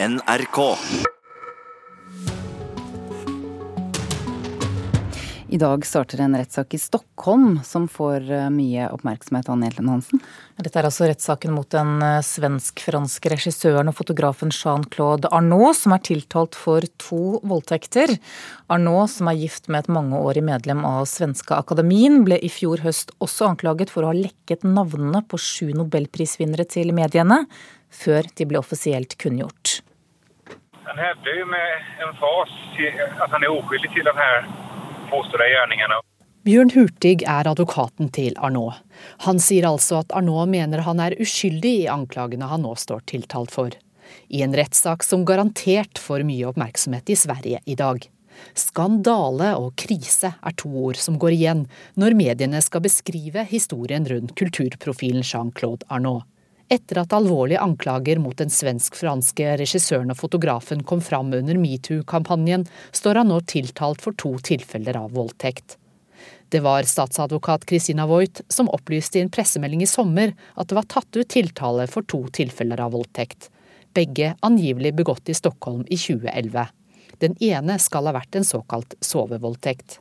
NRK. I dag starter en rettssak i Stockholm som får eh, mye oppmerksomhet. Anne Hjelten Hansen. Dette er altså rettssaken mot den eh, svensk-franske regissøren og fotografen Jean-Claude Arnault, som er tiltalt for to voldtekter. Arnault, som er gift med et mangeårig medlem av Svenske Akademien, ble i fjor høst også anklaget for å ha lekket navnene på sju nobelprisvinnere til mediene, før de ble offisielt kunngjort. Han hevder jo med emfas at han er uskyldig til denne påståtte gjerningene. Bjørn Hurtig er advokaten til Arnault. Han sier altså at Arnault mener han er uskyldig i anklagene han nå står tiltalt for. I en rettssak som garantert får mye oppmerksomhet i Sverige i dag. Skandale og krise er to ord som går igjen når mediene skal beskrive historien rundt kulturprofilen Jean-Claude Arnault. Etter at alvorlige anklager mot den svensk-franske regissøren og fotografen kom fram under metoo-kampanjen, står han nå tiltalt for to tilfeller av voldtekt. Det var statsadvokat Christina Voigt som opplyste i en pressemelding i sommer at det var tatt ut tiltale for to tilfeller av voldtekt. Begge angivelig begått i Stockholm i 2011. Den ene skal ha vært en såkalt sovevoldtekt.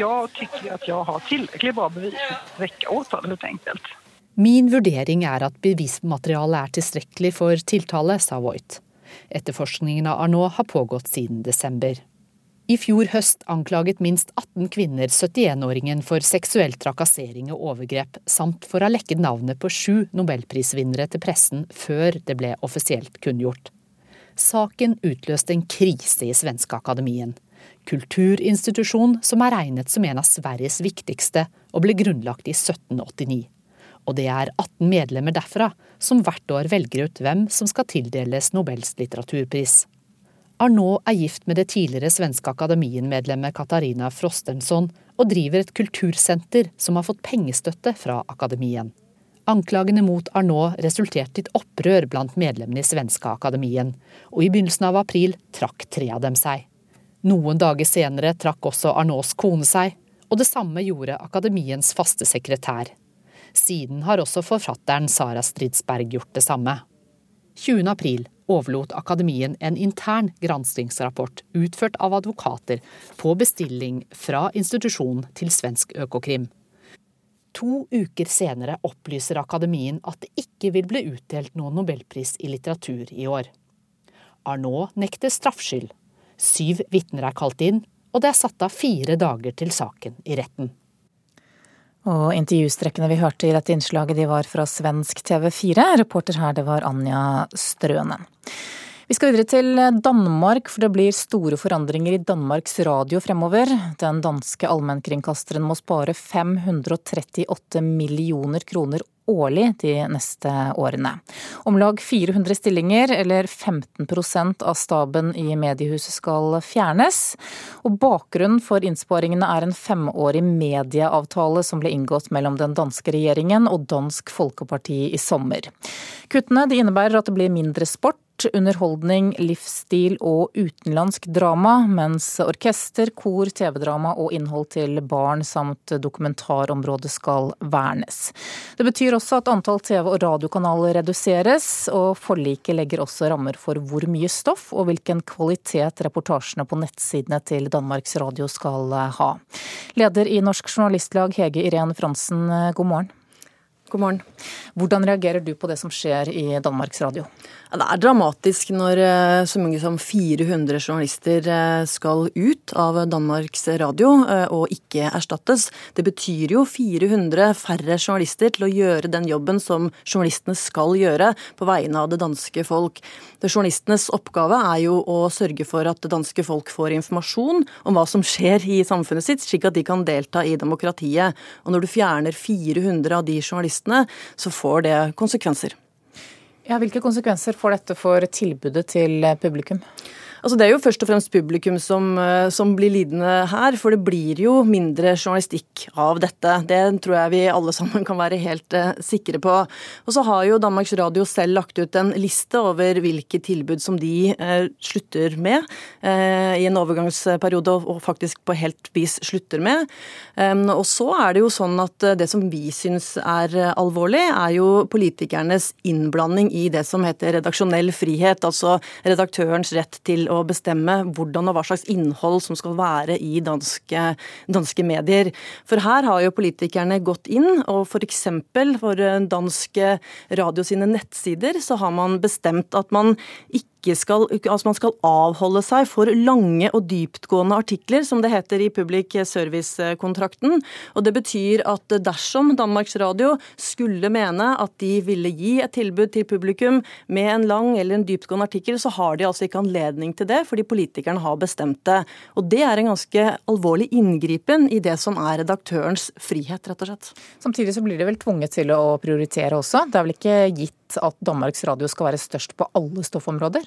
Jeg syns at jeg har tilrekkelig bra bevis til å vekke åtale, helt enkelt. Min vurdering er at bevismaterialet er tilstrekkelig for tiltale, sa Voigt. Etterforskningen av Arnault har pågått siden desember. I fjor høst anklaget minst 18 kvinner 71-åringen for seksuell trakassering og overgrep, samt for å ha lekket navnet på sju nobelprisvinnere til pressen før det ble offisielt kunngjort. Saken utløste en krise i Svenske Akademien. Kulturinstitusjon som er regnet som en av Sveriges viktigste, og ble grunnlagt i 1789. Og det er 18 medlemmer derfra som hvert år velger ut hvem som skal tildeles Nobels litteraturpris. Arnault er gift med det tidligere svenske akademien-medlemmet Katarina Frostenson og driver et kultursenter som har fått pengestøtte fra akademien. Anklagene mot Arnault resulterte i et opprør blant medlemmene i svenske akademien, og i begynnelsen av april trakk tre av dem seg. Noen dager senere trakk også Arnaults kone seg, og det samme gjorde akademiens faste sekretær. Siden har også forfatteren Sara Stridsberg gjort det samme. 20. april overlot Akademien en intern granskingsrapport utført av advokater på bestilling fra institusjonen til svensk Økokrim. To uker senere opplyser Akademien at det ikke vil bli utdelt noen nobelpris i litteratur i år. Arnault nekter straffskyld. Syv vitner er kalt inn, og det er satt av fire dager til saken i retten. Og intervjustrekkene vi hørte i dette innslaget, de var fra svensk TV4. Reporter her, det var Anja Strønen. Vi skal videre til Danmark, for det blir store forandringer i Danmarks Radio fremover. Den danske allmennkringkasteren må spare 538 millioner kroner årlig de neste årene. Om lag 400 stillinger, eller 15% av staben i mediehuset skal fjernes. Og bakgrunnen for innsparingene er en femårig medieavtale som ble inngått mellom den danske regjeringen og Dansk Folkeparti i sommer. Kuttene innebærer at det blir mindre sport underholdning, livsstil og utenlandsk drama, mens orkester, kor, TV-drama og innhold til barn samt dokumentarområdet skal vernes. Det betyr også at antall TV- og radiokanaler reduseres, og forliket legger også rammer for hvor mye stoff og hvilken kvalitet reportasjene på nettsidene til Danmarks Radio skal ha. Leder i Norsk Journalistlag, Hege Irén Fransen, god morgen. God morgen. Hvordan reagerer du på det som skjer i Danmarks Radio? Det er dramatisk når eh, så mange som 400 journalister eh, skal ut av Danmarks Radio eh, og ikke erstattes. Det betyr jo 400 færre journalister til å gjøre den jobben som journalistene skal gjøre på vegne av det danske folk. Det journalistenes oppgave er jo å sørge for at det danske folk får informasjon om hva som skjer i samfunnet sitt, slik at de kan delta i demokratiet. Og når du fjerner 400 av de journalistene, så får det konsekvenser. Ja, hvilke konsekvenser får dette for tilbudet til publikum? Altså, det er jo først og fremst publikum som, eh, som, blir lidende her, for det blir jo mindre journalistikk av dette. Det tror jeg vi alle sammen kan være helt uh, sikre på. Og så har jo Danmarks Radio selv lagt ut en liste over hvilke tilbud som de uh, slutter med uh, i en overgangsperiode, og, og, faktisk på helt vis slutter med. Um, og så er det jo sånn at det som vi syns er alvorlig, er jo politikernes innblanding i det som heter redaksjonell frihet, altså redaktørens rett til å bestemme hvordan og hva slags innhold som skal være i danske, danske medier. For her har jo politikerne gått inn, og f.eks. For, for danske radio sine nettsider så har man bestemt at man ikke ikke skal, altså man skal avholde seg for lange og dyptgående artikler, som det heter i public service-kontrakten. Og Det betyr at dersom Danmarks Radio skulle mene at de ville gi et tilbud til publikum med en lang eller en dyptgående artikkel, så har de altså ikke anledning til det, fordi politikerne har bestemt det. Og Det er en ganske alvorlig inngripen i det som er redaktørens frihet, rett og slett. Samtidig så blir de vel tvunget til å prioritere også. Det er vel ikke gitt at Danmarks Radio skal være størst på alle stoffområder?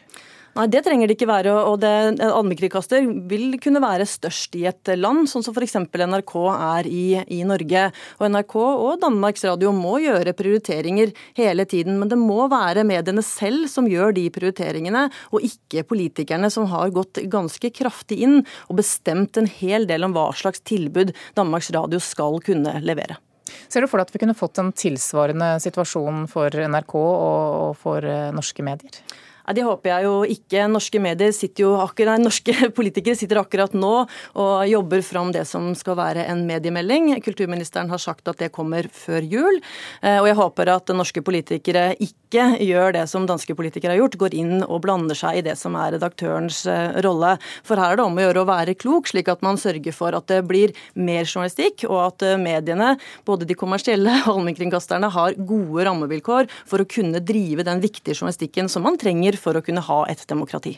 Nei, det trenger det ikke være. og det, allmennkringkaster vil kunne være størst i et land, sånn som f.eks. NRK er i, i, Norge. Og NRK og Danmarks Radio må gjøre prioriteringer hele tiden. Men det må være mediene selv som gjør de prioriteringene, og ikke politikerne som har gått ganske kraftig inn og bestemt en hel del om hva slags tilbud Danmarks Radio skal kunne levere. Ser du for deg at vi kunne fått en tilsvarende situasjon for NRK og for eh, norske medier? Ja, Det håper jeg jo ikke. Norske medier sitter jo akkurat, nei, norske politikere sitter akkurat nå og jobber fram det som skal være en mediemelding. Kulturministeren har sagt at det kommer før jul. Eh, og jeg håper at norske politikere ikke gjør det som danske politikere har gjort, går inn og blander seg i det som er redaktørens eh, rolle. For her er det om å gjøre å være klok, slik at man sørger for at det blir mer journalistikk, og at eh, mediene, både de kommersielle og allmennkringkasterne, har gode rammevilkår for å kunne drive den viktige journalistikken som man trenger for å kunne ha et demokrati.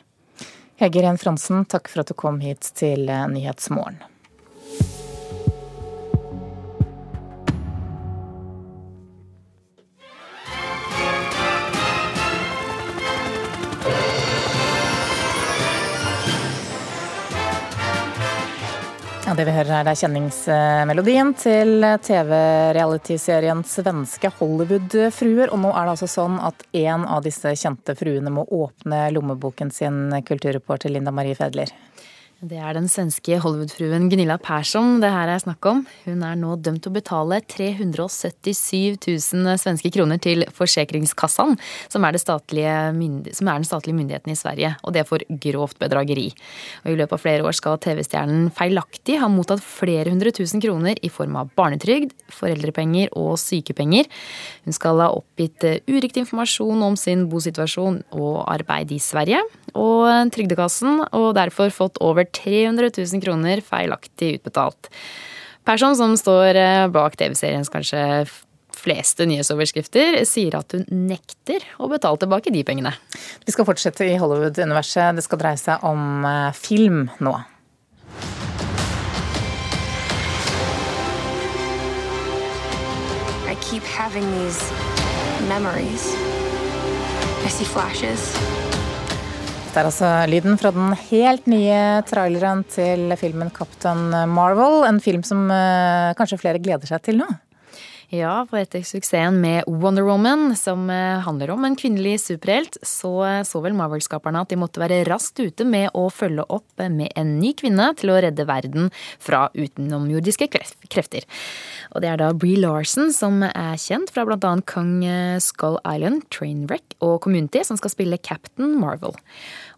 Hege Ren Fransen, takk for at du kom hit til Nyhetsmorgen. Ja, det vi hører her, er kjenningsmelodien til TV-realityserien Svenske Hollywood-fruer. Og nå er det altså sånn at en av disse kjente fruene må åpne lommeboken sin, kulturreporter Linda Marie Fedler. Det er den svenske Hollywood-fruen Gunilla Persson det her er snakk om. Hun er nå dømt til å betale 377 000 svenske kroner til Forsikringskassan, som er, som er, den statlige myndigheten i Sverige, og det for grovt bedrageri. Og I løpet av flere år skal TV-stjernen feilaktig ha mottatt flere hundre tusen kroner i form av barnetrygd, foreldrepenger og sykepenger. Hun skal ha oppgitt eh, uriktig informasjon om sin bosituasjon og arbeid i Sverige, og Trygdekassen, og derfor fått over 300 000 kroner feilaktig utbetalt. Person som står eh, bak TV-seriens kanskje fleste nyhetsoverskrifter, sier at hun nekter å betale tilbake de pengene. Vi skal fortsette i Hollywood-universet. Det skal dreie seg om eh, film nå. I keep having these memories. I see flashes. Dette er altså lyden fra den helt nye traileren til filmen 'Captain Marvel'. En film som uh, kanskje flere gleder seg til nå? Ja, for etter suksessen med Wonder Woman, som eh, handler om en kvinnelig superhelt, så så vel Marvel-skaperne at de måtte være raskt ute med å følge opp med en ny kvinne til å redde verden fra utenomjordiske krefter. Og det er da Bree Larson, som er kjent fra bl.a. Kong eh, Skull Island, Trainwreck og Community, som skal spille Captain Marvel.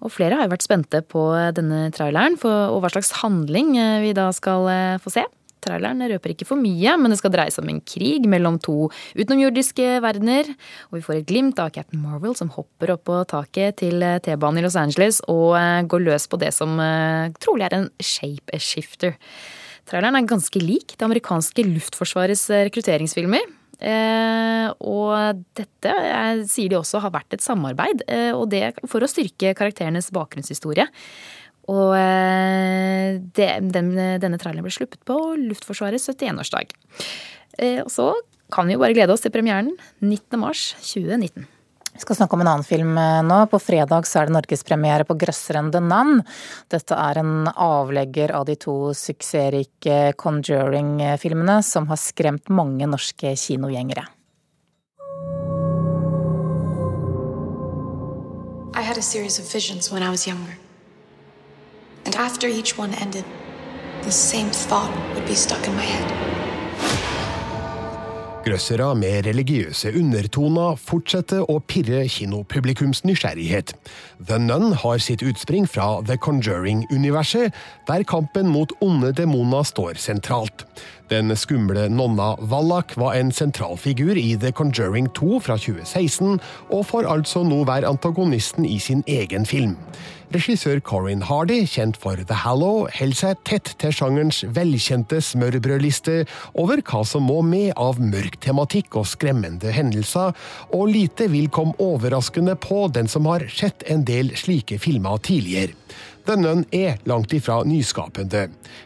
Og flere har jo vært spente på denne traileren og hva slags handling eh, vi da skal få se. Traileren røper ikke for mye, men det skal dreie seg om en krig mellom to utenomjordiske verdener. Og vi får et glimt av Captain Marvel som hopper opp på taket til T-banen i Los Angeles og eh, går løs på det som eh, trolig er en shape shifter. Traileren er ganske lik det amerikanske luftforsvarets eh, rekrutteringsfilmer. Eh, og dette eh, sier de også har vært et samarbeid, eh, og det for å styrke karakterenes bakgrunnshistorie. Og eh, det, den, denne traileren ble sluppet på Luftforsvarets 71-årsdag. Eh, og så kan vi jo bare glede oss til premieren 19. mars 2019. Vi skal snakke om en annen film eh, nå. På fredag så er det norgespremiere på 'Grøsseren the Nun'. Dette er en avlegger av de to suksessrike Conjuring-filmene som har skremt mange norske kinogjengere. I had a series of visions when I was younger. And after each one ended, the same thought would be stuck in my head. Grøssere med religiøse undertoner fortsetter å pirre kinopublikums nysgjerrighet. The Nun har sitt utspring fra The Conjuring-universet, der kampen mot onde demoner står sentralt. Den skumle nonna Wallach var en sentral figur i The Conjuring 2 fra 2016, og får altså nå være antagonisten i sin egen film. Regissør Corin Hardy, kjent for The Hallow, holder seg tett til sjangerens velkjente smørbrødliste over hva som må med av mørk tematikk og skremmende hendelser, og lite vil komme overraskende på den som har sett en del slike filmer tidligere. The Nun er langt ifra nyskapende.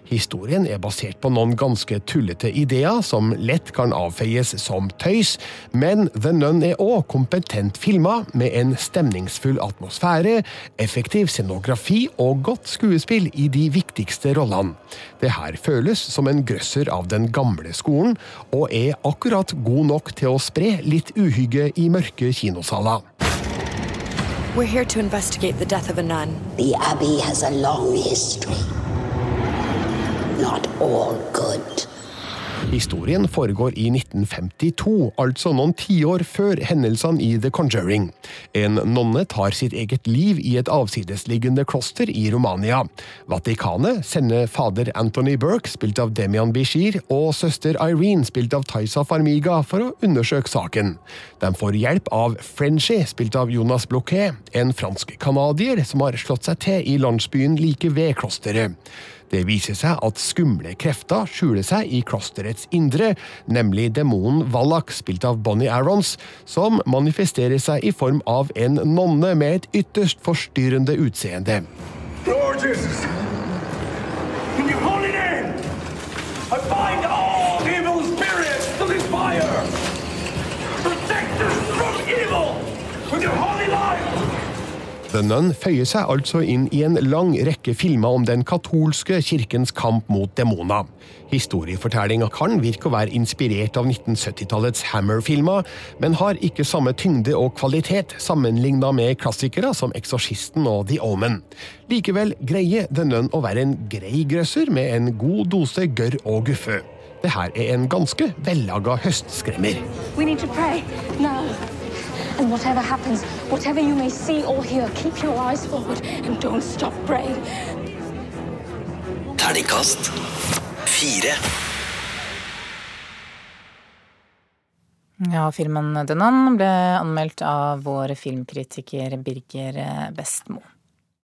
Historien er basert på noen ganske tullete ideer som lett kan avfeies som tøys, men The Nun er òg kompetent filma, med en stemningsfull atmosfære, effektiv scenografi og godt skuespill i de viktigste rollene. Det her føles som en grøsser av den gamle skolen, og er akkurat god nok til å spre litt uhygge i mørke kinosaler. We're here to investigate the death of a nun. The Abbey has a long history. Not all good. Historien foregår i 1952, altså noen tiår før hendelsene i The Conjuring. En nonne tar sitt eget liv i et avsidesliggende kloster i Romania. Vatikanet sender fader Anthony Burke, spilt av Demian Bishir, og søster Irene, spilt av Taisa Farmiga, for å undersøke saken. De får hjelp av Frenchy, spilt av Jonas Bloquet, en fransk-canadier som har slått seg til i landsbyen like ved klosteret. Det viser seg at skumle krefter skjuler seg i klosterets indre, nemlig demonen Wallach, spilt av Bonnie Arons, som manifesterer seg i form av en nonne med et ytterst forstyrrende utseende. Lord Jesus, The Nun føyer seg altså inn i en lang rekke filmer om den katolske kirkens kamp mot demoner. Historiefortellinga kan virke å være inspirert av 1970-tallets Hammer-filmer, men har ikke samme tyngde og kvalitet sammenligna med klassikere som Eksorsisten og The Omen. Likevel greier The Nun å være en grei grøsser med en god dose gørr og guffe. Det her er en ganske vellaga høstskremmer. We need to pray. No. And whatever happens, whatever you may see or hear, keep your eyes forward and don't stop praying. Terningkast fire. Ja, filmen 'The Nun' ble anmeldt av vår filmkritiker Birger Bestmo.